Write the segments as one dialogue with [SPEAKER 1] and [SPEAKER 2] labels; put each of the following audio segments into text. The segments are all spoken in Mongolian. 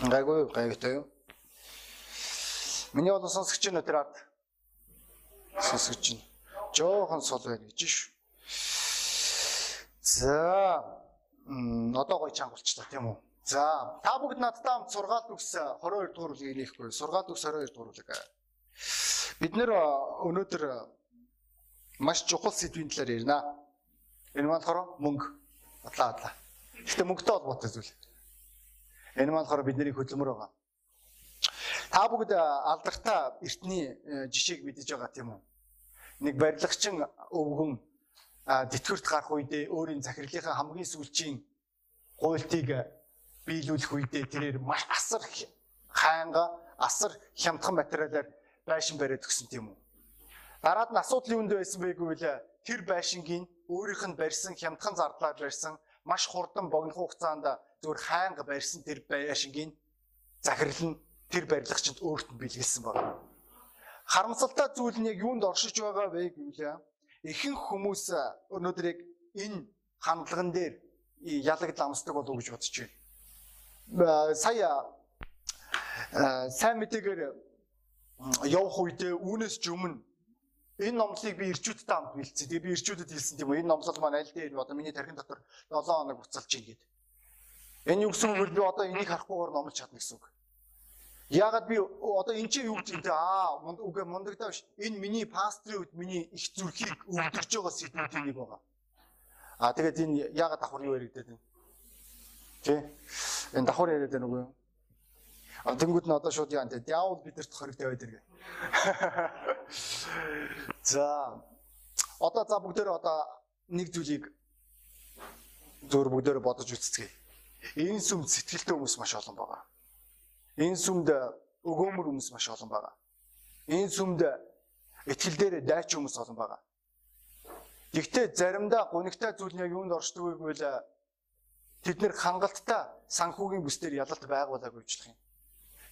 [SPEAKER 1] Гайгүй гайвтай юу? Миний бол сонсогч нь өдөр ард сонсогч нь жоохон сол байна гэж шүү. За одоо гоё чангуулчлаа тийм үү? За та бүгд надтай хамт сургаалт үгс 22 дугаар бүлгийг нээхгүй. Сургаалт үгс 22 дугаар бүлэг. Бид нэр өнөөдөр маш чухал сэдвийн талаар ярина. Энэ болохоор мөнгө. Атлаа атлаа. Гэтэ мөнгөтэй холбоотой зүйл. Энэ болохоор бидний хөдөлмөр байгаа. Та бүгд алдартай эртний жишээг мэдэж байгаа тийм үү? Нэг барилгачин өвгөн тэтгэврт гарах үедээ өөрийн захирлынхаа хамгийн сүүлчийн гуйлтыг биелүүлэх үедээ тэрээр маш асар хаанга асар хямдхан материалаар байшин бариад өгсөн тийм үү? Дараад нь асуудал юунд байсан бэ гэвэл тэр байшингийн өөрийнх нь барьсан хямдхан зардлаар барьсан маш хурдан богино хугацаанд зүгээр хайнга барьсан тэр байшингийн захирал нь тэр барилгачид өөрт нь бэлгэлсэн байна. Харамсалтай зүйл нь яг юунд оршиж байгаа вэ гэвэл ихэнх хүмүүс өнөөдрийг энэ хандлаган дээр ялагд амсдаг болов уу гэж бодож байна. Сая сайн мэдээгээр явах үедээ үүнээс ч өмнө энэ номлыг би ирчүүдтэй хамт бэлдсэн. Тэгээ би ирчүүдэд хэлсэн тийм үү. Энэ номлол маань аль дээр одоо миний тархин дотор 7 хоног буцалж ийн гэдэг. Энэ юу гэсэн үг? Би одоо энийг харахгүйгээр номлож чадна гэсэн үг. Яагаад би одоо эн чинь юу гэдэг вэ? Аа, үгүй мундагдаа биш. Энэ миний пастрын үед миний их зүрхийг өвдөгж байгаа сэдвүүдийн нэг байгаа. Аа, тэгээд энэ яагаад давхар юу яригдээд байна? Тэ? Энэ давхар яриад байна юу? А тэнгууд нь одоо шууд яа энэ диавол бидэрт хориг тавиад иргэ. За одоо за бүгдээр одоо нэг зүйлийг зөөр бүгдээр бодож үзцгээе. Энэ сүмд сэтгэлтэй хүмүүс маш олон байгаа. Энэ сүмд өгөөмөр хүмүүс маш олон байгаа. Энэ сүмд итгэл дээр дайч хүмүүс олон байгаа. Гэхдээ заримдаа гунигтай зүйл нь яг юунд оршдог вэ гэвэл тэд нэр хангалттай санхүүгийн бүсдэр ялалт байгуулаагүй бичлэх юм.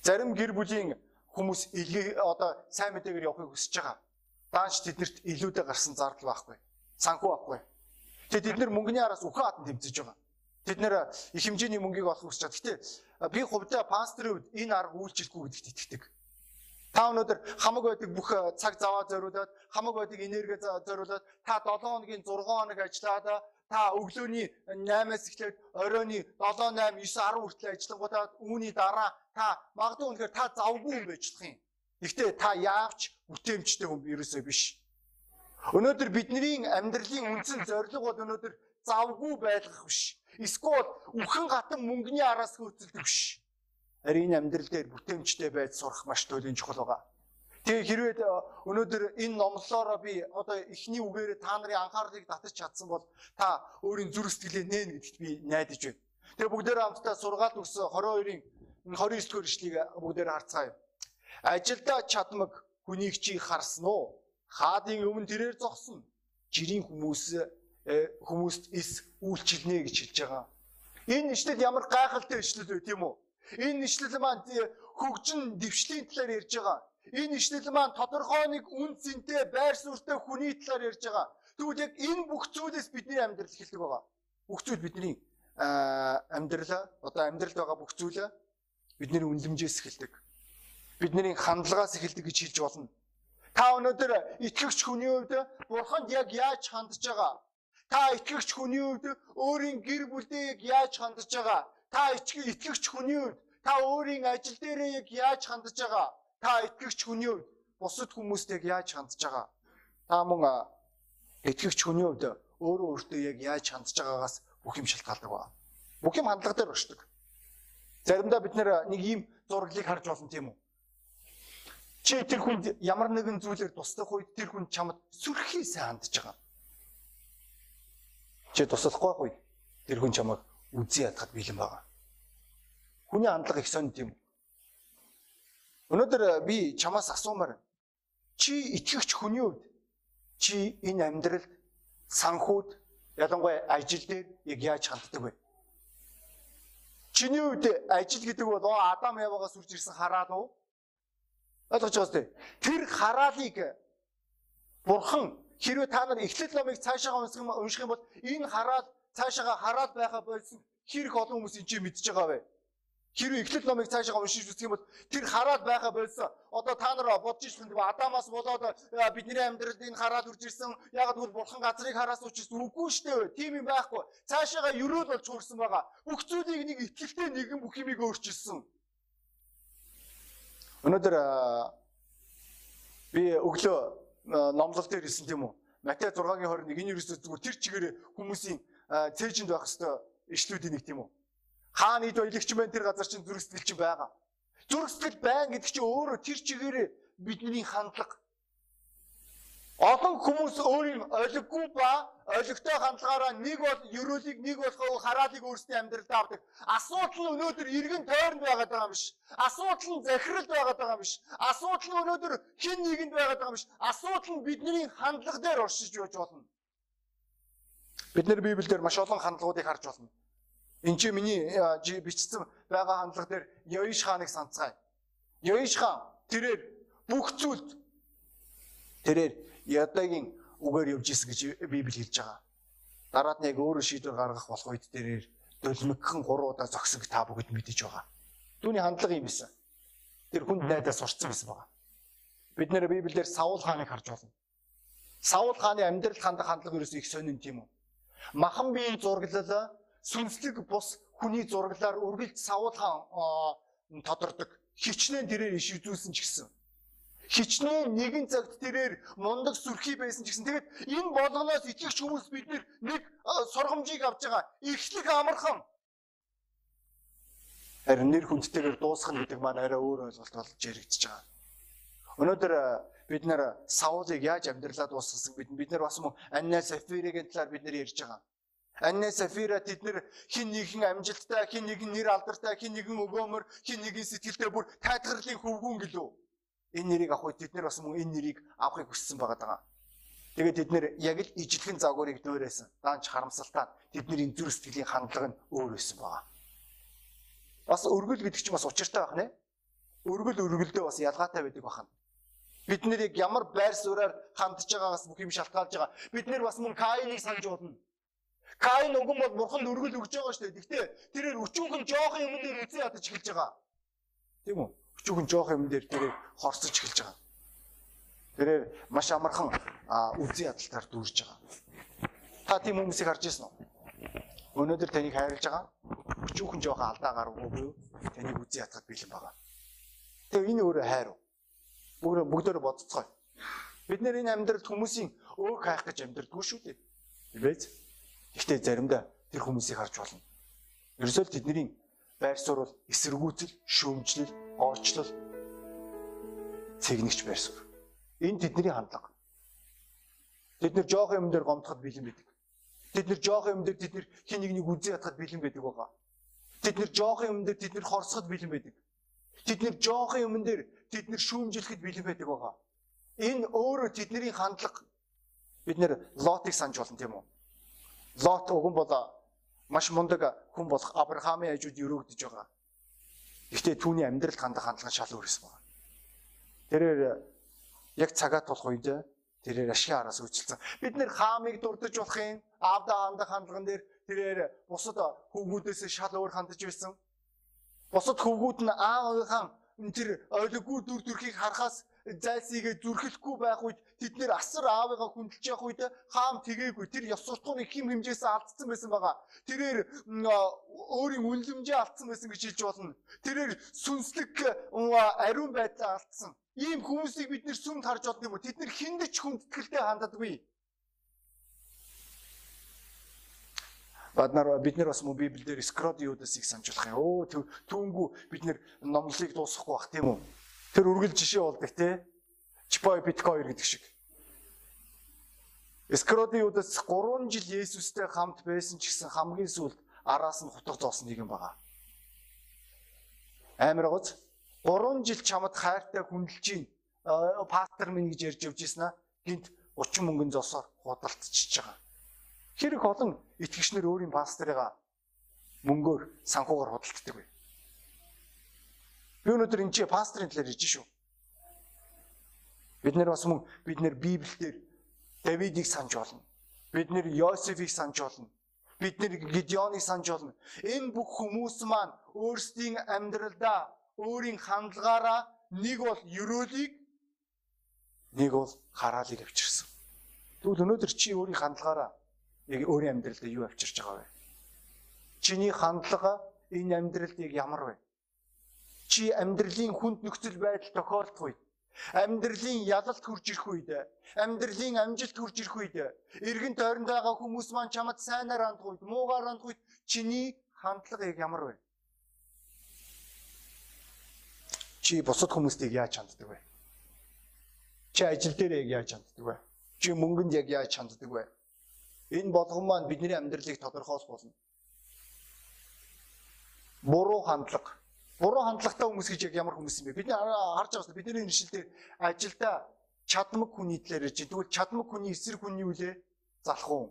[SPEAKER 1] Зарим гэр бүлийн хүмүүс илгээ одоо сайн мэдээгээр явахыг хүсэж байгаа. Даанч тэднэрт илүүдэ гарсан зардал байхгүй. Санхүү авахгүй. Тэгээд тэд нар мөнгөний араас үхэн хатан тэмцэж байгаа. Тэд нэр их хэмжээний мөнгийг олох хүсэж байгаа. Гэхдээ би хувьдаа пасторын үед энэ арга үйлчлэхгүй гэдэгт итгэдэг. Та өнөөдөр хамаг байдаг бүх цаг заваа зориулаад, хамаг байдаг энерги зориулаад, та 7 хоногийн 6 хоног ажиллаад, та өглөөний 8-аас эхлээд оройны 7, 8, 9, 10 хүртэл ажиллангуудаа үүний дараа та магадгүй үнэхээр та завгүй юм байжлах юм. Гэхдээ та яавч бүтээмжтэй хүн ерөөсөө биш. Өнөөдөр бидний амьдралын үндсэн зорилго бол өнөөдөр завгүй байлгах биш. Эсвэл үхэн гатан мөнгөний араас хөөцөлдөг биш. Харин энэ амьдрал дээр бүтээмжтэй байж сурах маш туйлын чухал байгаа. Тэгээ хэрвээ өнөөдөр энэ номлолоороо би одоо эхний үгээрээ та нарын анхаарлыг татаж чадсан бол та өөрийн зүрх сэтгэлээ нээн гэдэгт би найдаж байна. Тэгээ бүгдээрээ хамтдаа сургаалт өгсөн 22-ын 29 дугаар ишлэгийг бүгдээрээ харцгаая. Ажилдаа чадмаг хүнийг чи харсан уу? Хаадын өмнө тэрээр зогсон. Жирийн хүмүүс хүмүүст эс үйлчилнэ гэж хэлж байгаа. Энэ ишлэл ямар гайхалтай ишлэл вэ тийм үү? Энэ ишлэл маань хөгжин дэвшлийн талаар ярьж байгаа. Энэ ишлэл маань тодорхой нэг үн цэнтэй байр суурьтай хүний талаар ярьж байгаа. Тэгвэл яг энэ бүх зүйлээс бидний амьдрал эхэлдэг байгаа. Бүх зүйл бидний амьдралаа одоо амьдралд байгаа бүх зүйлээ бидний үнлэмжээс эхэлдэг. Бидний хандлагаас эхэлдэг гэж хэлж болно. Та өнөөдөр итгэгч хүний хувьд бурханд яг яаж хандж байгаа? Та итгэгч хүний хувьд өөрийн гэр бүлдээ яг яаж хандж байгаа? Та итгэгч хүний хувьд та өөрийн ажил дээрээ яг яаж хандж байгаа? Та итгэгч хүний хувьд бусад хүмүүст яг яаж хандж байгаа? Та мөн итгэгч хүний хувьд өөрөө өөртөө яг яаж хандж байгаагаас бүх юм шалтгаалдаг ба. Бүх юм хандлага дээр оршдог. Заримдаа бид нэг ийм зураглыг харж болно тийм үү? Чи тэр хүнд ямар нэгэн зүйлээр туслах үед тэр хүн чамд сүрхий сайн хандж байгаа чи туслахгүй үед тэр хүн чамайг үзий ядахад бэлэн байгаа. Хүний хандлага их сонь тийм. Өнөөдөр э, би чамаас асуумаар чи итгэгч хүний хувьд чи энэ амьдралд санхүүд ялангуяа ажил дээр яг яаж ханддаг вэ? Чиний хувьд ажил гэдэг бол Адам Явагаас үрж ирсэн хараал уу? Ойлгож байгаа үстэй. Тэр хараалыг бурхан Хэрвээ та нар эхлэл номыг цаашаа унших юм бол энэ хараад цаашаа хараад байхаа болсон хэрэг олон хүмүүс энэ чинь мэдж байгаа вэ? Хэрвээ эхлэл номыг цаашаа уншиж үзэх юм бол тэр хараад байгаа болсон. Одоо та нар бодож ирсэн тийм Адамаас болоод бидний амьдралд энэ хараад үрж ирсэн. Яг тэгвэл бурхан газрыг хараас учраас үгүй шүү дээ. Тийм юм байхгүй. Цаашаага ерөөл болж хуурсан байгаа. Бүх зүйлийг нэг итгэлтэй нэгэн бүх юмыг өөрчилсөн. Өнөөдөр би өглөө номлол дээр хэлсэн тийм үү? Матай 6-гийн 21 энэ ерөөсөө зүгээр тэр чигээр хүмүүсийн цээжинд байх хэвээр ишлүүдийн нэг тийм үү? Хаана нийт баялагч мэн тэр газар чинь зүрх сэтгэл чинь байгаа. Зүрх сэтгэл байна гэдэг чинь өөрөө тэр чигээр бидний хандлага Олон хүмүүс өөрийн олиггүй ба олигтой хандлагаараа нэг бол ерөөлийг нэг болохоо хараалыг өөрсдийн амьдралд авдаг. Асуудал нь өнөөдөр иргэн тойронд байгаад байгаа юм биш. Асуудал нь захирал байгаад байгаа юм биш. Асуудал нь өнөөдөр хин нэгэнд байгаад байгаа юм биш. Асуудал нь бидний хандлага дээр оршиж байж болно. Бид нэр Библиэлд маш олон хандлагуудыг харж болно. Энд чи миний бичсэн байгаа хандлага дээр Йоиш хааныг санацгаая. Йоиш хаан тэрээр бүх зүйлд тэрээр Ядагийн үгээр явж исэн гэж Библи хэлж байгаа. Дараад нь яг өөрөө шийдвэр гаргах болох үед тэрээр дөлмөгхөн 3 удаа зогсог та бүгд мэдэж байгаа. Түүний хандлага юм байсан. Тэр хүнд найдаа сурцсан байсан байгаа. Бид нэр Библиэр Саул хааныг харж байна. Саул хааны амьдрал хандах хандлага ерөөс их сонин тийм үү? Махан биеийн зураглал сүнслэг бус хүний зураглалаар үргэлж Саул хаан тодордог. Хичнээн тэрээр иш үзүүлсэн ч гэсэн хичнээн нэгэн цагт тэрээр мундаг сүрхий байсан ч гэсэн тэгэд энэ болгоноос итгэгч хүмүүс бид нэг сургамжийг авч байгаа. Ихлэх амархан. Харин нэр хүндтэйгээр дуусгах гэдэг маань арай өөр ойлголт болж яригдчихэж байгаа. Өнөөдөр бид нэр Саулыг яаж амьдралаа дуусгасан бид бид нар бас мөн Анна Сафирийн талаар бид нэр ярьж байгаа. Анна Сафира тэд нэр хин нэгэн амжилттай, хин нэгэн нэр алдартай, хин нэгэн өгөөмөр, хин нэгэн сэтгэлтэй бүр тайлгарлын хөвгүүн гэлөө энэ нэрийг авах үед тэд нар бас мөн энэ нэрийг авахыг хүссэн байгаа даа. Тэгээд тэд нэр яг л ижлэгэн загварыг дөөрөөсөн. Даанч харамсалтай тэдний зүрх сэтгэлийн хандлага нь өөр байсан байгаа. Бас өргөл гэдэг чинь бас учиртай байх нэ. Өргөл өргөлдөө бас ялгаатай байдаг бахан. Бид нэр яг ямар байр сууриаар хандж байгаагаас бүх юм шалтгаалж байгаа. Бид нэр бас мөн Каиныг санаж болно. Каин уган бол бурханд өргөл өгж байгаа шүү дээ. Гэхдээ тэрээр өчүүхэн жоохон юм дээр үзээ ядаж эхэлж байгаа. Тийм үү? Өчүүхэн жоох юм дээр тэрээр хорсож эхэлж байгаа. Тэрээр маш амархан үзий ядалтаар дүүрж байгаа. Та тийм хүмүүсийг харж ирсэн үү? Өнөөдөр таныг хайрлаж байгаа. Өчүүхэн жоох алдаа гаргав буюу таныг үзий ядахад бэлэн байгаа. Тэгээ энэ өөрөө хайр уу? Бүгд бүгдөө бодцгоо. Бид нэр энэ амьдралд хүмүүсийн өөх хайх гэж амьдрдаггүй шүү дээ. Тэвэж? Гэхдээ заримдаа тэр хүмүүсийг харж болно. Ерөөсөө тэдний байр суурь эсэргүүцэл, шүүмжлэл оочлол цэгнэгч байрсаг. Энэ тэдний хандлага. Тэд нэр жоох юм дээр гомдоход бэлэн байдаг. Тэд нэр жоох юм дээр тэд нэр хин нэг нэг үзий ятахад бэлэн байдаг байгаа. Тэд нэр жоох юм дээр тэд нэр хорсоход бэлэн байдаг. Тэд нэр жоох юм дээр тэд нэр шүүмжлэхэд бэлэн байдаг байгаа. Энэ өөрөө тэдний хандлага. Бид нэр Лотыг санаж болно тийм үү? Лот уган бол маш мундаг хүн болох Авраамийн хажууд өрөөгдөж байгаа. Гэхдээ түүний амьдралд хандах хандлага шал өөр юм байна. Тэрээр яг цагаат болох үед тэрээр ашигын араас үйлчилсэн. Бид нэр хаамыг дурдж болохын аавда хандах хандлаган дээр тэрээр бусад хөвгүүдээс шал өөр хандж байсан. Бусад хөвгүүд нь аавынхаа тэр ойлггүй дүр төрхийг харахаас зайлсхийгээ зүрхэлэхгүй байх үед тэд нэр асар аавыгаа хүндэлж явах үед хаам тгээгүй тэр ёс суртахууны хим хэмжээс алдсан байсан байгаа. Тэрээр өөрийн үнлэмжээ алдсан байсан гэж хэлж болно. Тэрээр сүнслэг ариун байдлаа алдсан. Ийм хүмүүсийг бид нэр сүмд харж байна юм уу? Тэд нэр хиндэж хүндэтгэлтэй ханддаггүй. Баднаар бид нэр бас мөн Библиэлд Скродиудасыг санаж болох юм. Өө түүнгүү бид нэр номлолыг дуусгахгүй бах тийм үү? Тэр үргэлж жишээ болдог те. Чипой биткойн гэдэг шиг. Скродиудас 3 жил Есүстэй хамт байсан ч гэсэн хамгийн сүүлд араас нь хутга зоосон нэг юм байгаа. Амар гоц 3 жил чамд хайртай хүндэлж гин пастор минь гэж ярьж явж ийсэн аа. Гинт 30 мөнгөн зосоор худалдчихж байгаа. Хэрэг олон итгэгчнэр өөрийн пасторыгаа мөнгөөр санхугаар худалддаг бай. Би өнөөдөр энэ чи пастрын талаар ярьж шүү. Бид нэр бас мөн бид нэр Библиэлд Давидыг санаж болно. Бид нэр Йосефийг санаж болно. Бид нэр Гидеоныг санаж болно. Энэ бүх хүмүүс маань өөрсдийн амьдралдаа өөрийн хандлагаараа нэг бол ерөөлийг нэг бол хараалыг авчирсан. Тэгвэл өнөөдөр чи өөрийн хандлагаараа яг өөрийн амьдралдаа юу авчирч байгаа вэ? Чиний хандлага энэ амьдралд яг ямар вэ? Чи амьдралын хүнд нөхцөл байдал тохиолдох үед амьдралын ялалт хурж ирэх үед амьдралын амжилт хурж ирэх үед эргэн тойронд байгаа хүмүүс маань чамд сайнаар хандах үед муугаар хандах үед чиний хандлага яг ямар вэ? Чи бусад хүмүүстийг яаж ханддаг вэ? Чи ажил дээр яг яаж ханддаг вэ? Чи мөнгөнд яг яаж ханддаг вэ? Энэ болгон маань бидний амьдралыг тодорхойлох болно. Буруу хандлага буруу хандлагатай хүмүүс гэж яг ямар хүмүүс юм бэ? Бид харж байгаа бид бидний нэшил дээр ажилда чадмаг хүний ярьж байна. Тэгвэл чадмаг хүний эсрэг хүний үлээ залах уу?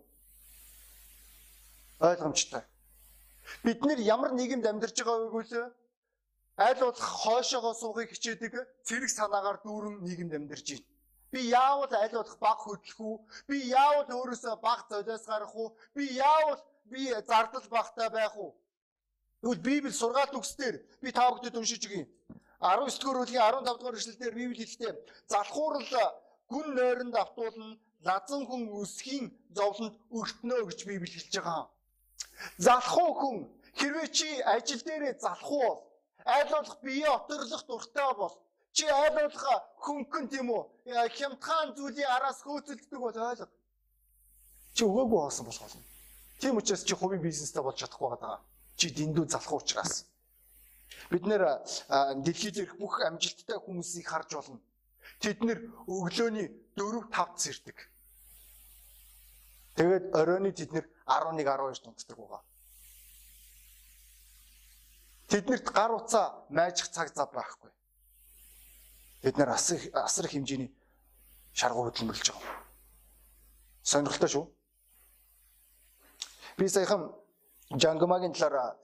[SPEAKER 1] Ойлгомжтой. Бид нэр ямар нийгэмд амьдарч байгаа вэ гэвэл аль болох хойшоогоо суухыг хичээдэг цэрэг санаагаар дүүрэн нийгэмд амьдарч байна. Би яавал аль болох баг хөдлөх үү? Би яавал өөрөөсөө баг золиос гарах уу? Би яавал би зардал багтай байх уу? Тэгвэл Библи сургаалт үгсээр би та бүхэнд уншиж өгье. 19 дугаар бүлгийн 15 дугаар эшлэлдэр Библи хэлэхдээ залхуурал гүн нойронд автуулна лазан хүн өсхийн зовлонд өртнөө гэж Библи хэлж байгаа. Залхуу хүн хэрвээ чи ажил дээрээ залхуу бол айл болох бие оторлох дуртай бол чи айл болох хөнгөн тийм үү хямдхан зүйлийн араас хөөцөлддөг бол ойлго. Чи өгөөгүй хоосон болох болно. Тийм учраас чи хувийн бизнестэй болж чадахгүй байгаа чи дэндүү залах учраас бид нэр дэлхий дээрх бүх амжилттай хүмүүсийг харж болно. Тэд нэр өглөөний 4 5 зэрдэг. Тэгээд оройны тэд нэр 11 12 дунддаг байгаа. Тэднэрт гар утсаа майжих цаг зав байхгүй. Бид нэр асар асар хэмжээний шаргуу хөдөлмөрлж байгаа. Сонирхолтой шүү. Би саяхан Жангмагийн талаар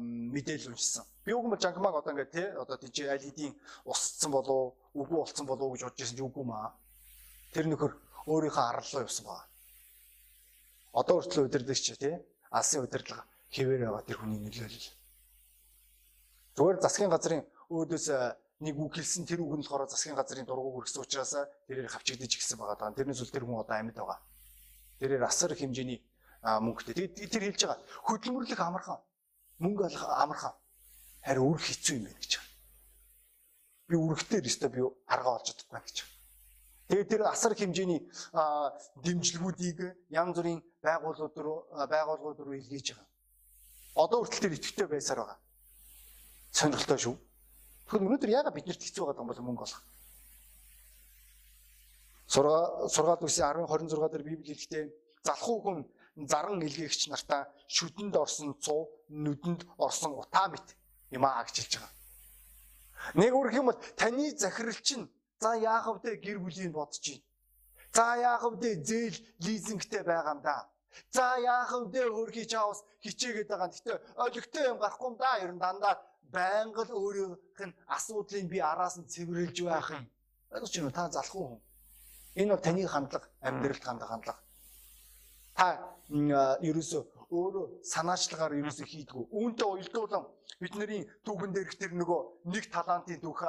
[SPEAKER 1] мэдээлэл уншсан. Би үгүй бол Жангмаг одоо ингээд тий одоо тийч аль хэдийн усцсан болов үгүй болцсон болов гэж бодож байсан чи үгүй маа. Тэр нөхөр өөрийнхөө арлаа явсан баа. Одоо хүртэл удирдаг чи тий алсын удирдлага хэвээр яваа тэр хүний нөлөөлөл. Зүгээр засгийн газрын өөдөөс нэг үг хэлсэн тэр үг нь болохоор засгийн газрын дургуг хүргэсэн учраас тэрээр хавчигдэж гисэн байгаа даа. Тэрнээс үл тэр хүн одоо амьд байгаа. Тэрээр асар хэмжээний мөнгөтэй. Тэгээд тэр хэлж байгаа хөдөлмөрлөх амархан. Мөнгө олох амархан. Харин үр хэцүү юм байна гэж байна. Би үргэлтээр өстө би аргаа олж чадахгүй гэж байна. Тэгээд тэр асар хэмжээний дэмжлэгүүдийг янз бүрийн байгууллагууд руу байгууллагууд руу илгээж байгаа. Одоо хүртэл тэр идэвхтэй байсаар байгаа. Сонирхолтой шүү. Тэгэхээр өнөөдөр яагаад биднэрт хэцүү байгаа юм бол мөнгө олох. Сургаа сургаал үсгийн 10 26 дээр Библи хэлэхдээ залхуу хүн заран илгээгч нартаа шүдэнд орсон цуу нүдэнд орсон утаа мэт юм аа гэж хэлж байгаа. Нэг үрх юм бол таны захирал чинь за яах вэ гэр бүлийн бодож байна. За яах вэ зээл лизингтэй байгаа юм да. За яах вэ өөрхий чаавс хичээгээд байгаа. Гэтэ олигтой юм гарахгүй юм да. Ер нь дандаа байнга л өөрийнх нь асуудлыг би араас нь цэвэрлж байх юм. Ойлгож байна уу? Та залах уу? Энэ бол таны хандлага, амьдралд хандах хандлага та ерөөсөө өөрөө санаачлагаар ерөөсөө хийдгүү. Үүнтэй уялдуулан бидний түүхэн дээрх тэр нөгөө нэг талантын түүх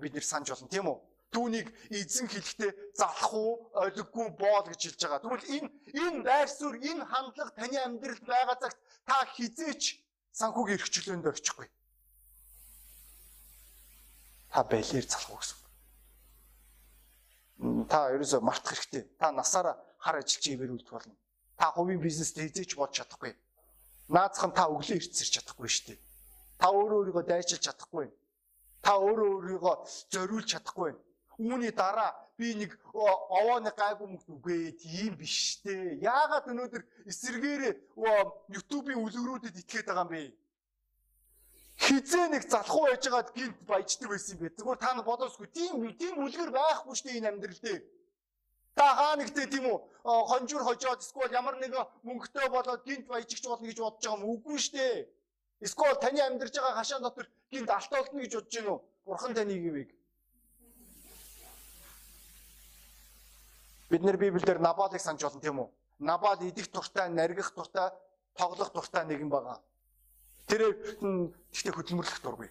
[SPEAKER 1] бид нэр санаж болно тийм үү? Түүнийг эзэн хэлэхдээ залах уу, олиггүй боол гэж хэлж байгаа. Тэгвэл энэ энэ байр суурь, энэ хандлага таны амьдралд байгаа цагт та хизээч санхүүгийн эрхчлөөнд орчихгүй. Та байлэр залах уу гэсэн. Та ерөөсөө мартах хэрэгтэй. Та насаараа хар ажилчийн ивэр үлдэх болно та хувийн бизнестэй хизээч бодож чадахгүй. Наацхан та өглөө ирцэрч чадахгүй шүү дээ. Та өөрөө өөрийгөө дайчилж чадахгүй. Та өөрөө өөрийгөө зориулж чадахгүй. Үүний дараа би нэг овооны гайгүй мөнгө үгүй тийм биш дээ. Яагаад өнөөдөр эсэргээр YouTube-ийн үлгэрүүдэд итгээд байгаа юм бэ? Хизээ нэг залхуу байж байгаад гинт баяждаг байсан юм бэ. Зүгээр та нар бодоосгүй. Тийм тийм үлгэр байхгүй шүү дээ энэ амьдрал дээр. Та хаа нэгтэй тийм үү хонжуур хожоод эсвэл ямар нэг мөнгөтэй болоод гинт баяжигч болно гэж бодож байгаа юм үгүй шүү дээ. Эсвэл таны амьдарч байгаа хашаан дотор гинт алт олно гэж бодож гинөө. Бурхан таныг ивэг. Бид нэр Библиэлд Набалыг санаж болно тийм үү? Набал идэх дуртай, наргих дуртай, тоглох дуртай нэгэн байгаа. Тэр гэхдээ хөдөлмөрлөх дургүй.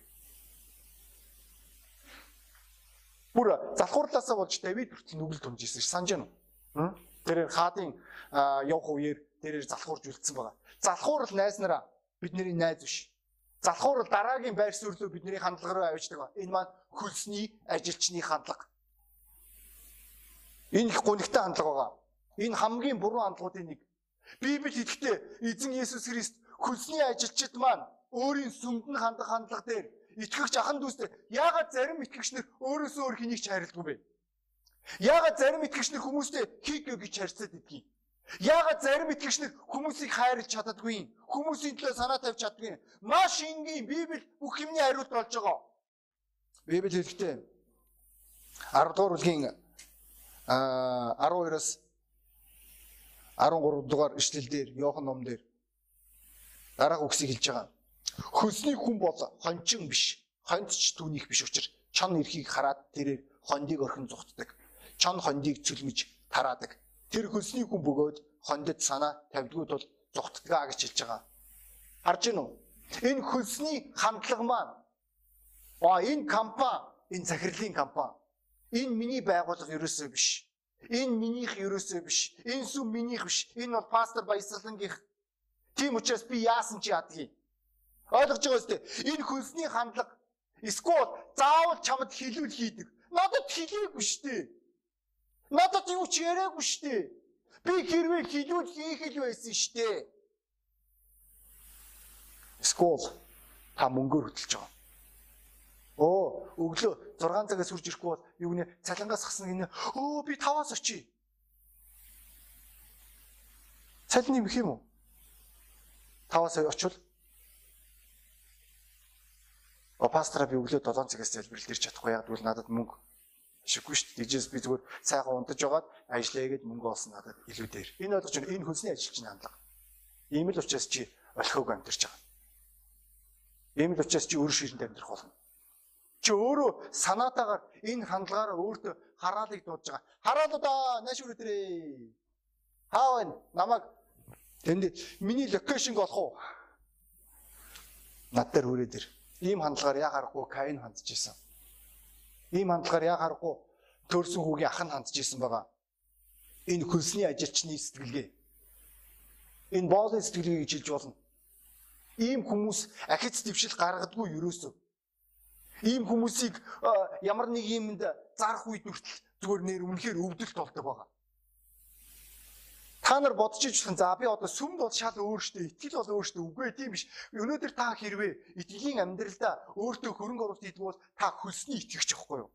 [SPEAKER 1] Бүр залхуурлаасаа болж Давид хүртэл нүгэл тунжсэн ш санаж байна уу? Тэр хаадын явах үеэр тэрээр залхуурж үлдсэн байгаа. Залхуурл найснараа бидний найз биш. Залхуурл дараагийн байр суурьлуу бидний хандлага руу авчдаг. Энэ маань хөлсний ажилчны хандлага. Энэ их гонигтай хандлага байгаа. Энэ хамгийн буруу хандлагуудын нэг. Библи хэлэхдээ эзэн Есүс Христ хөлсний ажилчид маань өөрийн сүмдэн хандах хандлага дээр итгэгч ахан дүүстэй яагаад зарим итгэгчнэр өөрөөсөө өөр хэнийг ч хайрладгүй бэ? Яагаад зарим итгэгчнэр хүмүүстэй хийгээ гэж харьцаад идгийг? Яагаад зарим итгэгчнэр хүмүүсийг хайрлаж чаддаггүй? Хүмүүсийн төлөө санаа тавьж чаддаггүй? Маш энгийн Библи бүх юмний хариулт болж байгаа. Библи хэлэхдээ 10 дугаар бүлгийн 12-оос 13 дугаар ишлэлдэр Иохан ном дээр дараах үгсийг хэлж байгаа. Хөлсний хүн бол хончин биш. Хондч түүнийх биш учраас чон эрхийг хараад тэрээр хондийг орхин зүхтдэг. Чон хондийг цөлмөж тараадаг. Тэр хөлсний хүн бөгөөд хондод санаа тавьдгүй тул зүхтдгаа гэж хэлж байгаа. Харж гин үү? Энэ хөлсний хандлага маань аа энэ компани, энэ захирлын компани Энэ миний байгууллага ерөөсөө биш. Энэ минийх ерөөсөө биш. Энэ сүм минийх биш. Энэ бол пастор Баясгалангийнх. Тийм учраас би яасан чи ядгийг. Ойлгож байгаа үстэй. Энэ хөлсний хандлага эсвэл заавал чамд хилүүл хийдэг. Надад хилээгүй штэ. Надад юу ч яриаггүй штэ. Би хэрвээ хилүүл хийх л байсан штэ. Эсвэл та мөнгөөр хөтлөж байгаа. Оо, өглөө 6 цагаас хурж ирэхгүй бол юу нэ цалингаас гасан гинэ. Өө би 5-аас очие. Цалин юм уу? 5-аас очивол пастора би өглөө 7 цагаас залбирал дэрч чадахгүй яг бол надад мөнгө шиггүй шүү дээ. Дижээс би зүгээр сайхан унтаж жагаад ажиллая гэд мөнгө олсон надад илүү дээр. Энэ болгож байна. Энэ хөлсний ажилчны хандлага. Ийм л учраас чи олхиог амьдарч байгаа. Ийм л учраас чи өөр ширэнд амьдрах болно. Чи өөрөө санаатаагаар энэ хандлагаараа өөртөө хараалыг дуудаж байгаа. Хараал удаа нааш үрдэрээ. Хаав энэ намайг тэнд миний локейшн олох уу? Над дээр хүрээ дээр. Ийм хандлагаар яа харахгүй Каин хандж исэн. Ийм хандлагаар яа харахгүй төрсөн хүүгийн ах нь хандж исэн байгаа. Энэ хөлсний ажилчны сэтгэлгээ. Энэ боолын сэтгэлгээ гэж хэлж болно. Ийм хүмүүс ахиц дэвшил гаргадгүй юусоо Ийм хүмүүсийг ямар нэг юмд зарах үед хүртэл зүгээр нэр үнэхээр өвдөлт болдог байгаа. Та нар бодож ижлэн за би одоо сүмд бол шал өөр штэ итгэл бол өөр штэ үгүй тийм биш. Өнөөдөр та хэрвээ итгэлийн амьдралдаа өөртөө хөрөнгө оруулалт хийдэг бол та хөлсний итгэгч байхгүй юу?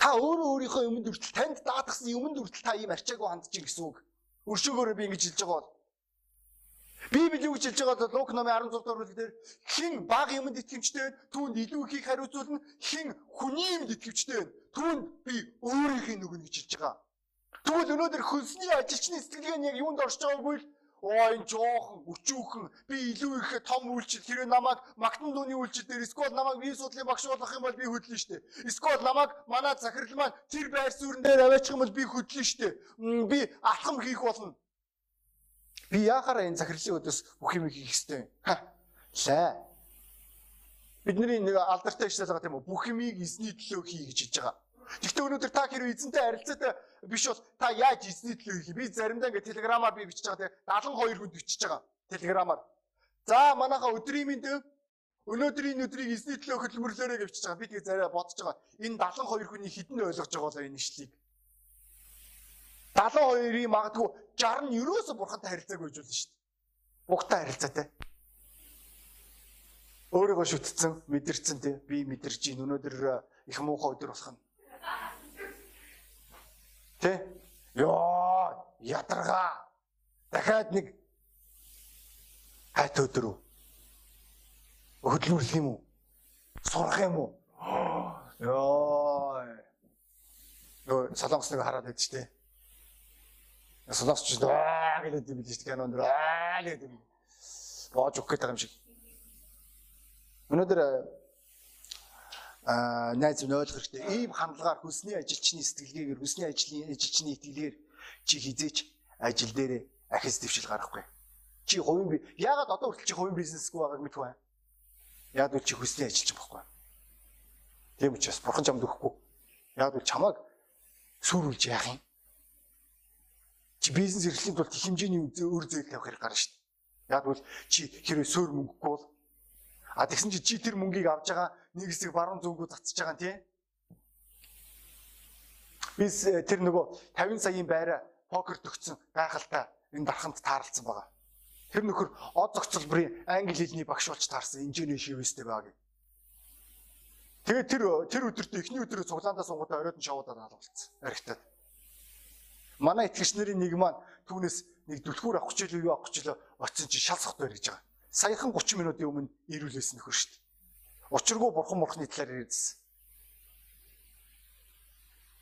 [SPEAKER 1] Та өөрөө өөрийнхөө юмд хүртэл танд даатгсан юмд хүртэл та ийм арчаагүй хандж гэсэн үг. Өршөөгөөрөө би ингэж хэлж байгаа бол Библи юу гэж хэлж байгаа Лук номын 16 дугаар бүлгээр хэн баг юмд итгэвчтэй вэ? Түүнд илүү ихийг хариуцуулна. Хэн хүний юмд итгэвчтэй вэ? Түүнд би өөрийнхөө нөгөн гэж хэлж байгаа. Тэгвэл өнөөдөр хөлсний ажилчны сэтгэлгээ нь яг юунд орж байгаагүй л оо энэ жоохон өчүүхэн би илүү их том үйлчлэл хэрэг намайг Макдоналдны үйлчлэл дээр эсвэл намайг виз судлалын багш болох юм бол би хөдлөн штэ. Эсвэл намайг манай захирал маань тэр байр суурин дээр аваачих юм бол би хөдлөн штэ. Би алхам хийх болно. Би яахаараа энэ захирлын өдөөс бүх юм хийх ёстой юм. Лээ. Бидний нэг алдартай ишлэл байгаа тийм үү? Бүх юмыг эзний төлөө хий гэж хэлж байгаа. Гэхдээ өнөөдөр та хэрвээ эзэнтэй харилцаатай биш бол та яаж эзний төлөө хийх? Би заримдаа ингээ телеграмаар би бичиж байгаа тийм 72 хүнд бичиж байгаа. Телеграмаар. За манайха өдрийн мэнд өнөөдрийн өдрийг эзний төлөө хөдөлмөрлөөрэй гэж бичиж байгаа. Би тэгээ зарай бодож байгаа. Энэ 72 хүний хідэн ойлгож байгаа бол энэ ишлийг. 72-ийн магадгүй 60 нь ерөөсө бурхантай харилцаагүй болно шүү дээ. Бүгдтэй харилцаатай. Өөрийгөө шүтцэн, мэдэрсэн тий. Би мэдэрч ийн өнөөдөр их муухай өдөр болох нь. Тэ? Йоо, ядаргаа. Дахиад нэг хайт өдөр үү? Хөдөлмөрлөх юм уу? Сурах юм уу? Йоо. Нөө солонгос нэг хараад байдаг шүү дээ Солонгосч аа гэдэг юм биш кинонд аа гэдэг юм. Боож өгөх гэдэг юм шиг. Өнөөдөр найз нь ойлгох хэрэгтэй. Ийм хандлагаар хүсний ажилчны сэтгэлгээгээр хүсний ажлын ажилчны итгэлээр чи хизээч ажил дээрээ ахис дэвшил гарахгүй. Чи хувийн би яагаад одоо хүртэл чи хувийн бизнесгүй байгааг мэдгүй байна. Яг үл чи хүсний ажилч байхгүй. Тийм учраас бурхан чамд өгөхгүй. Яг үл чамайг сүрүүлж яах юм? Чи бизнес эрхлэлийн тулд их хэмжээний өр зээл тавих хэрэг гарна шүү дээ. Яг үл чи хэрвээ суур мөнгөгүй бол а тэгсэн чи чи тэр мөнгийг авж байгаа нэг хэсэг баруун зүүнгүү цацж байгаа тийм Бис тэр нөгөө 50 саяын байраа покер төгсөн гайхалтай энэ дарханд таарлцсан байгаа. Тэр нөхөр од зохицолбрын англи хэлний багш болж таарсан инженер шивэстэй байгааг. Тэгээд тэр тэр өдөрт эхний өдрөө цуглаандаа суугуудаа оройд нь шавуудаад алуулсан. Архитад. Манай итгэгч нарын нэг маань түүнээс нэг дүлхүүр авах гэж юу авах гэж очсон чи шал сохт барьж байгаа. Саяхан 30 минутын өмнө ирүүлсэн нөхөр шүү дээ. Учиргүй бурхан мурхны талаар ярьдсан.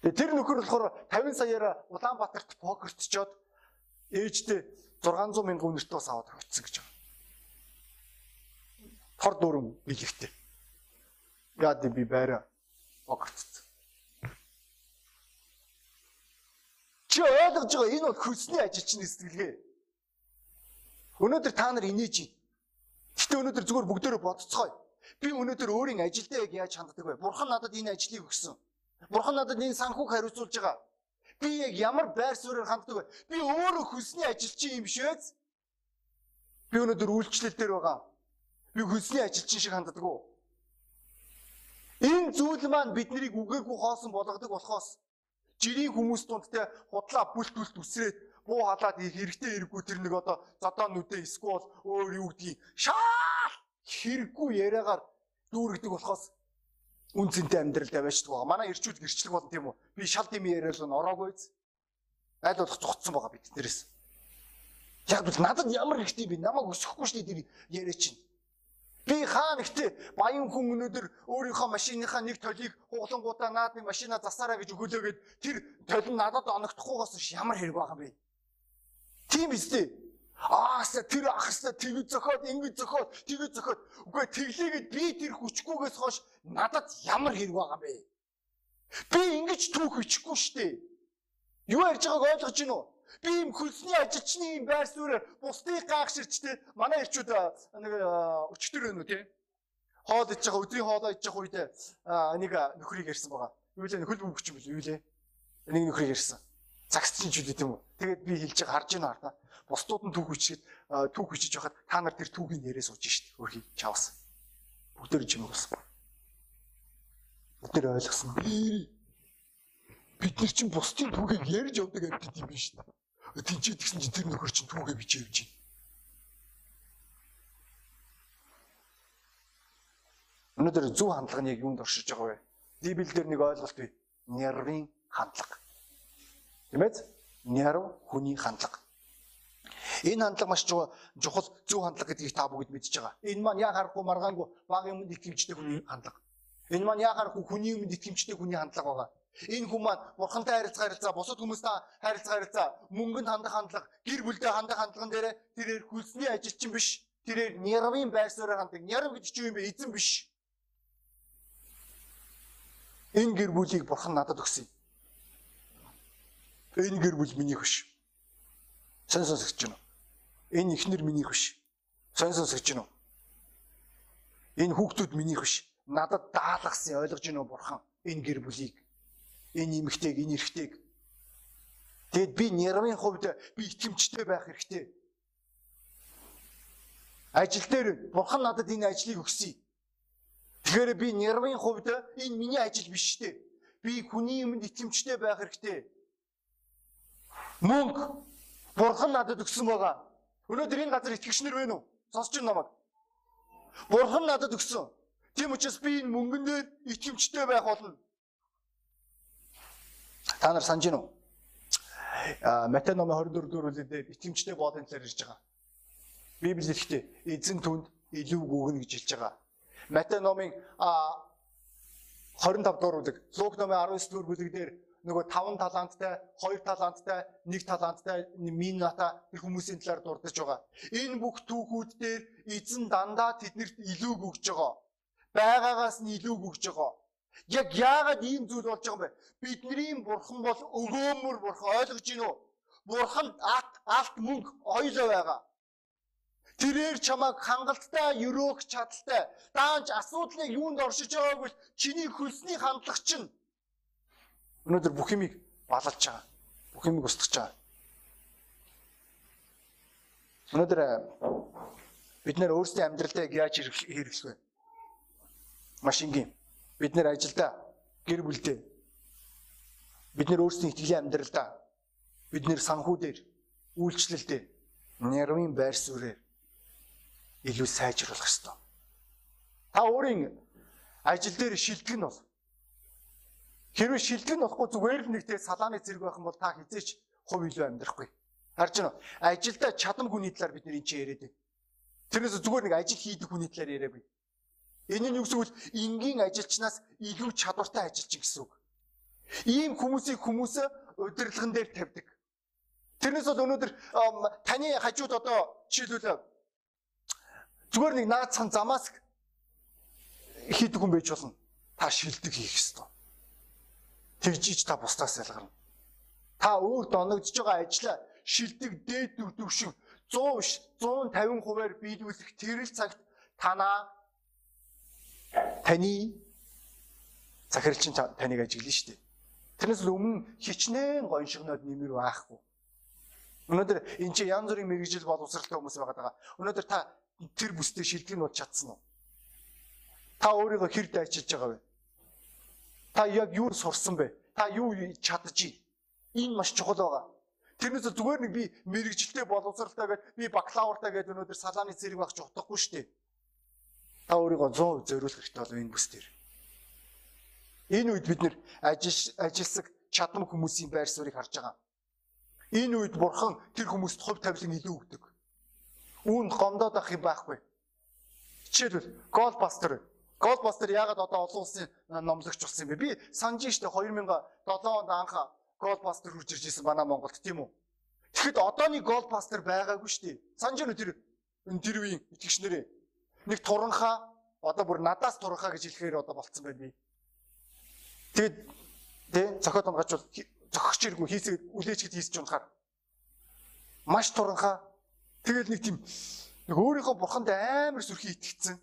[SPEAKER 1] Тэгээ тэр нөхөр болохоор 50 саяараа Улаанбаатарт покертчоод ээжтэй 600 мянган үнэртээ бас аваад авчихсан гэж байна. Тор дөрөв билэгтэй. Яад би байраа покертцсан. Чи ойлгож байгаа энэ бол хөлсний ажилчны сэтгэлгээ. Өнөөдөр та нар байна. Гэтэ өнөөдөр зүгээр бүгдөө бодцгоё. Би өнөөдөр өөрийн ажилдаа яг яаж ханддаг вэ? Бурхан надад энэ ажлыг өгсөн. Бурхан надад энэ санхүүг хариуцуулж байгаа. Би яг ямар байр суурьаар ханддаг вэ? Би өөрөө хөлсний ажилчин юм швэз. Би өнөөдөр үйлчлэл дээр байгаа. Би хөлсний ажилчин шиг ханддаг уу? Энэ зүйл маань биднийг үгээгүй хоосон болгодог болохоос жирийн хүмүүс дунд те худлаа бүлт бүлт үсрээд буу халаад хэрэгтэй хэрэггүй тэр нэг одоо зодоо нүдэ эсвэл өөр юу гэдгийг шаа хэрэггүй яриагаар дүүргдэг болохоос үн цэнтэй амьдралд аваачдаг байгаа. Манай ирчүүд гэрчлэг болно тийм үү? Би шал дими яриад л ороогүй биз. Айл болох цогцсон байгаа бид нэрээс. Яг бол надад ямар хэрэгтэй би намайг өсөхгүй шүү дээ яриа чинь. Би хаа нэгтээ баян хүн өнөөдөр өөрийнхөө машиныхаа нэг толийг хуглангуудаа наад нэг машина засаараа гэж өгөөлөөгээд тэр толь надад оногдохгүйгээс ямар хэрэг байгаа юм бэ? Тийм биз дээ. Ааса тэр ахсна тэгж зөхөд ингэж зөхөд тэгж зөхөд үгүй тэглээгээд би тэр хүчгүйгээс хойш надад ямар хэрэг байгаа бэ? Би ингэж түүх бичихгүй штэ. Юу ярьж байгааг ойлгож уу? Би юм хөлсний ажилчны юм байр суурьаар бусдыг гайхширчтэй манай ирчүүд нэг өчтөр уу те? Хоол идж байгаа өдрийн хоолоо идж байгаа үед нэг нөхрийг ярьсан байгаа. Юу лээ хөл бөмбөч юм юу лээ? Нэг нөхрийг ярьсан. Цагсчин ч үгүй тийм үү? Тэгээд би хэлж байгаа харж байна хардаа бусдууд нь түүх хүчихэд түүх хүчиж байхад та нар тэр түүхийн нэрээ сууж шít. Өөрхий чавс. Бүгдээр юм болсон. Бид нэр ойлгосон. Бид нар чинь бусдын түүхийг ярьж явдаг амьтад юм биш үү? Тинчээд гисэн чинь тэр нөхөр чинь түүхээ бичиж явж байна. Өнөөдөр зөв хандлага нь яг юунд оршиж байгаа вэ? Библиэлд нэг ойлголт бий. Нервын хандлага. Тийм ээ? Нерв хүний хандлага. Энэ хандлага маш чухал зөв хандлага гэдгийг та бүгд мэдж байгаа. Энэ маань яа харахгүй маргаангүй баг юмд итгэмжтэй хүний хандлага. Энэ маань яа харахгүй хүний юмд итгэмжтэй хүний хандлага байгаа. Энэ хүн маань бурхантай харилцаа харилцаа, бусад хүмүүстэй харилцаа харилцаа, мөнгөнд хандах хандлага, гэр бүлдээ хандах хандлаган дээр тэрээр хүлсний ажилчин биш. Тэрээр нервын байр суурьаар хандаг. Нерв гэж чи юм бэ? Эзэн биш. Энэ гэр бүлийг бурхан надад өгсөн. Энэ гэр бүл минийх биш. Сэн сонсогч байна Энэ ихнэр минийх биш. Сонь сонсогч гинөө. Энэ хүүхдүүд минийх биш. Надад даалгасан ойлгож гинөө бурхан. Энэ гэр бүлийг. Энэ эмэгтэйг, энэ эрэгтэйг. Тэгэд би нервын хувьд би итгэмжтэй байх хэрэгтэй. Ажил дээр бурхан надад энэ ажлыг өгсөн. Тэгэхээр би нервын хувьд энэ миний ажил биш шүү дээ. Би хүний юмд итгэмжтэй байх хэрэгтэй. Мөнгө бурхан надад өгсөн байгаа. Өнөөдөр энэ газар итгэгчнэр байна уу? Сонсч байна намайг. Бурхан надад өгсөн. Тийм учраас би энэ мөнгөн дээр итгэмжтэй байх болно. Та нар санаж байна уу? А Матай номын 24 дугаар бүлэгт итгэмжтэй боодын талаар ярьж байгаа. Библи хэлэхдээ эзэн түнд илүү гүгнэ гэж хэлж байгаа. Матай номын 25 дугаар бүлэг, Лук номын 19 дугаар бүлэг дээр нөгөө 5 таланттай, 2 таланттай, 1 таланттай мината тэр хүмүүсийн талаар дурдж байгаа. Энэ бүх түүхүүд дээр эзэн дандаа тэднэрт илүүг өгж байгаа. Байгаагаас нь илүүг өгж байгаа. Яг яагаад ийм зүйл болж байгаа юм бэ? Бидний бурхан бол өгөөмөр бурхан ойлгож гин үү? бурханд алт мөнгө ойлоо байгаа. Тэрээр чамайг хангалттай, өрөөх чадaltaй. Даанч асуудлыг юунд оршиж байгааг бол чиний хөлсний хандлага чинь өнөөдөр бүх юмыг балалж байгаа. Бүх юмыг устгаж байгаа. Өнөөдөр э, бид нэр өөрсдийн амьдралдаа яаж хэрэглэх вэ? Маш энгийн. Бид нэр ажилдаа, гэр бүлдээ бид нэр өөрсдийн итгэлийн амьдралдаа бид нэр санхүүдээр, үйлчлэлдээ, нэрвийн байр суурьээр илүү сайжруулах ёстой. Та өөрийн ажил дээр шилдэг нь бол хэрвээ шилдэг нь болохгүй зүгээр л нэгтэй салааны зэрэг байх юм бол та хизээч хувь илүү амьдрахгүй. Харж байна уу? Ажилдаа чадам хүний талаар бид нэр энэ яриад байна. Тэрнээс зүгээр нэг ажил хийдэг хүний талаар яриа бай. Энэ нь юу гэсэн үг энгийн ажилчнаас илүү чадвартай ажилчин гэсэн үг. Ийм хүмүүсийг хүмүүс удирдлагын дээр тавьдаг. Тэрнээс бол өнөөдөр таны хажууд одоо жишээлбэл Зүгээр нэг наацхан замаас хийдэг хүн байж болно. Та шилдэг хийх ёстой. Тэгжиж та бусдаас ялгарна. Та өөр доногдож байгаа ажлаа шилдэг дээд төвшин 100 150%-аар биелүүлэх тэрэл цагт танаа таны захирлчин таныг ажиглана шүү дээ. Тэрнээс өмнө хичнээн гоншигноод нэмэр байхгүй. Өнөөдөр энэ чи янз бүрийн мэрэгжил боловсралтай хүмүүс байгаа. Өнөөдөр та тэр бүстэй шилдэг нь бол чадсан уу? Та өөрийгөө хэр дайчилж байгаа вэ? Та яг юу сурсан бэ? Та юу чадчих? Энэ маш чухал байгаа. Тэрнээс зүгээр нэг би мэрэгжилтэй боловсралтай гэдэг би бакалавртай гэдэг өнөөдөр салааны зэрэг багч утгагүй шүү дээ. Та өөрийгөө 100% зориулах хэрэгтэй бол энэ бүс дээр. Энэ үед бид нэр ажил ажилсаг чадмаг хүмүүсийн байр суурийг харж байгаа. Энэ үед бурхан тэр хүмүүст хувь тавилан илүү өгдөг үүнд гомдоод ах юм байхгүй. Жишээлбэл Голбастер. Голбастер яагаад одоо олон улсын номлогч болсон юм бэ? Би санаж штэ 2007 онд анх Голбастер хурж ирж исэн манай Монголд тийм үү? Тэгэхэд одооний Голбастер байгаагүй штэ. Санаж байна тэр тэр үеийн итгэгч нэрээ. Нэг туранхаа одоо бүр надаас туранхаа гэж хэлэхээр одоо болцсон байна би. Тэгэд тий зохиод онгачвал зохигч иргүү хийсэг үлээчгэд хийсэж унахаар маш туранхаа Тэгэл нэг тийм нэг өөрийнхөө бурханд амар сүрхий итгэцэн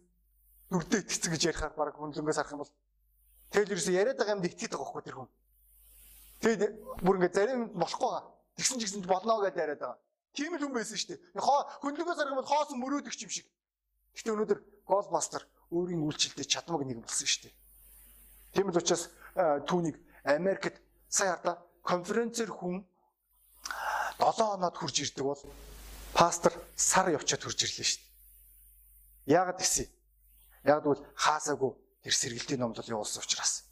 [SPEAKER 1] нүрдээ итгэцэн гэж ярихаар баг хүнлэнгээс харах юм бол тэгэл ерөөсө яриад байгаа юмд итгэдэг байхгүй тэр хүн. Тэгээд бүр ингээд зарим болохгүй байгаа. Тэгсэн ч гэсэн болно гэдээ яриад байгаа. Тийм л хүн байсан шүү дээ. Хоо хүнлэнгээс харах юм бол хоосон мөрөөдөгч юм шиг. Гэхдээ өнөөдөр Голбастер өөрийн үйлчлэлтэй чадмаг нэг болсон шүү дээ. Тийм л учраас түүнийг Америкт сая хардаа конференцээр хүн 7 хоноод хурж ирдэг бол пастор сар явчаад хурж ирлээ шүү дээ. Яагаад гэсэн? Яг бол хаасаагүй тэр сэргэлтийн номлол явуулсан учраас.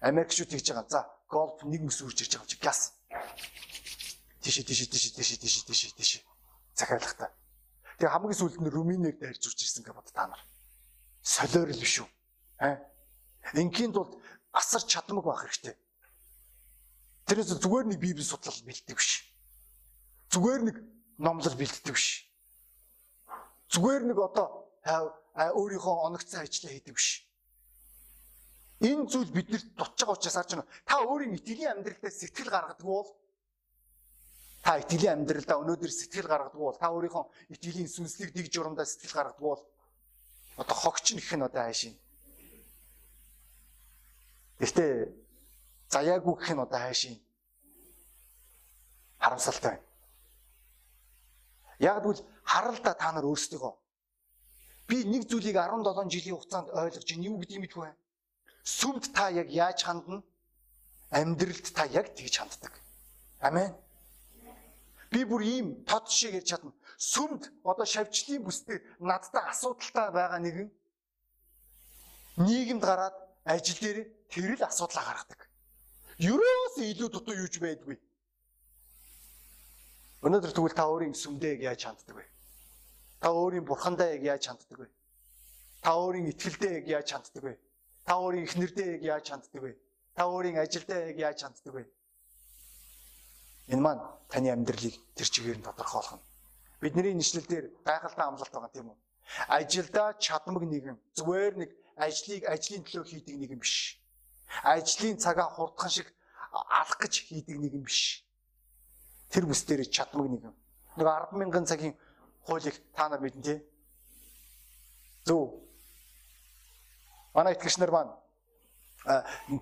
[SPEAKER 1] Америкчууд тэгж байгаа. За, голф нэг мэс үрж ирж байгаа юм чи газ. Тийш тийш тийш тийш тийш тийш тийш. Захиалахтаа. Тэгээ хамгийн сүүлд нь Румыныг дайрж урж ирсэн гэж бод та нар. Солиор л биш үү? Аа. Ингийн тулд асар чадмаг байх хэрэгтэй. Тэрээс зүгээр нэг библи судлал бэлддэг биш. Зүгээр нэг номлол бэлддэг биш. Зүгээр нэг одоо өөрийнхөө оногцсон ажлаа хийдэг биш. Энэ зүйл биднэрт дутж байгаа учраас харж байна. Та өөрийн итгэлийн амьдралдаа сэтгэл гаргадаг бол та итгэлийн амьдралдаа өнөөдөр сэтгэл гаргадаг бол та өөрийнхөө итгэлийн сүнслэг дэг журамдаа сэтгэл гаргадаг бол одоо хогч нэх нь одоо хайшин. Гэхдээ заяагүй гэх нь одоо хайшин. Харамсалтай байна. Яг тэгвэл харалда та нар өөрсдөө би нэг зүйлийг 17 жилийн хугацаанд ойлгож ин юу гэдэг юм бэ? Сүмд та яг яаж хандна? Амьдралд та яг тэгж ханддаг. Амен. Би бүр ийм тод шиг ярьж чадна. Сүмд одоо шавьчлын бүстэй надтай асуудалтай байгаа нэгэн нийгэмд гараад ажил дээр тэр л асуудлаа гаргадаг. Ерөөс илүү дутуу юуж байдгүй. Өнөөдөр тэгвэл та өөрийн сүмдээ яаж ханддаг вэ? Та өөрийн бурхандаа яг яаж ханддаг вэ? Та өөрийн итгэлдээ яг яаж ханддаг вэ? Та өөрийн эхнэрдээ яг яаж ханддаг вэ? Та өөрийн ажилдаа яг яаж ханддаг вэ? Энэ маань таны амьдралыг тэр чигээр нь тодорхойлно. Бидний нэшлэл дээр гайхалтай амлалт байгаа тийм үү? Ажилдаа чадмаг нэгэн зүгээр нэг ажлыг ажлын төлөө хийдэг нэгэн биш. Ажлын цагаа хурдхан шиг алах гэж хийдэг нэгэн биш тэр бүс дээр чадмаг нэг юм. Нэг 100000 цагийн хуулийг та нар мэднэ тий. Зөв. Манай итгэгч нар маань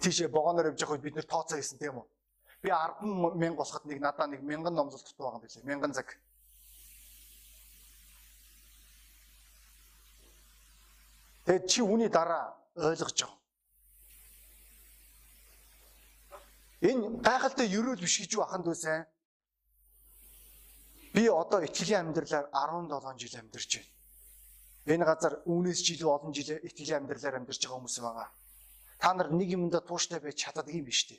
[SPEAKER 1] тийшээ богоноор явж байхад бид нэр тооцоо хийсэн тийм үү? Би 10 мянга болоход нэг надаа нэг мянган номлол тутуу байгаа юм билээ. Мянган цаг. Тэгээд чи үүний дараа ойлгож байгаа. Энэ гайхалтай ерөөл биш гэж юу аханд үсэн. Би одоо итгэлийн амьдралаар 17 жил амьдарч байна. Энэ газар үүнээс жил олон жил итгэлийн амьдралаар амьдарч байгаа хүмүүс байгаа. Та нар нэг юмдаа тууштай байж чаддаг юм биш үү?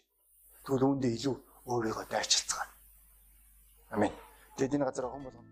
[SPEAKER 1] Тэгвэл үүндээ илүү өөрийгөө дайрчилцгаана. Амен. Тэгэд энэ газар огон болгоно.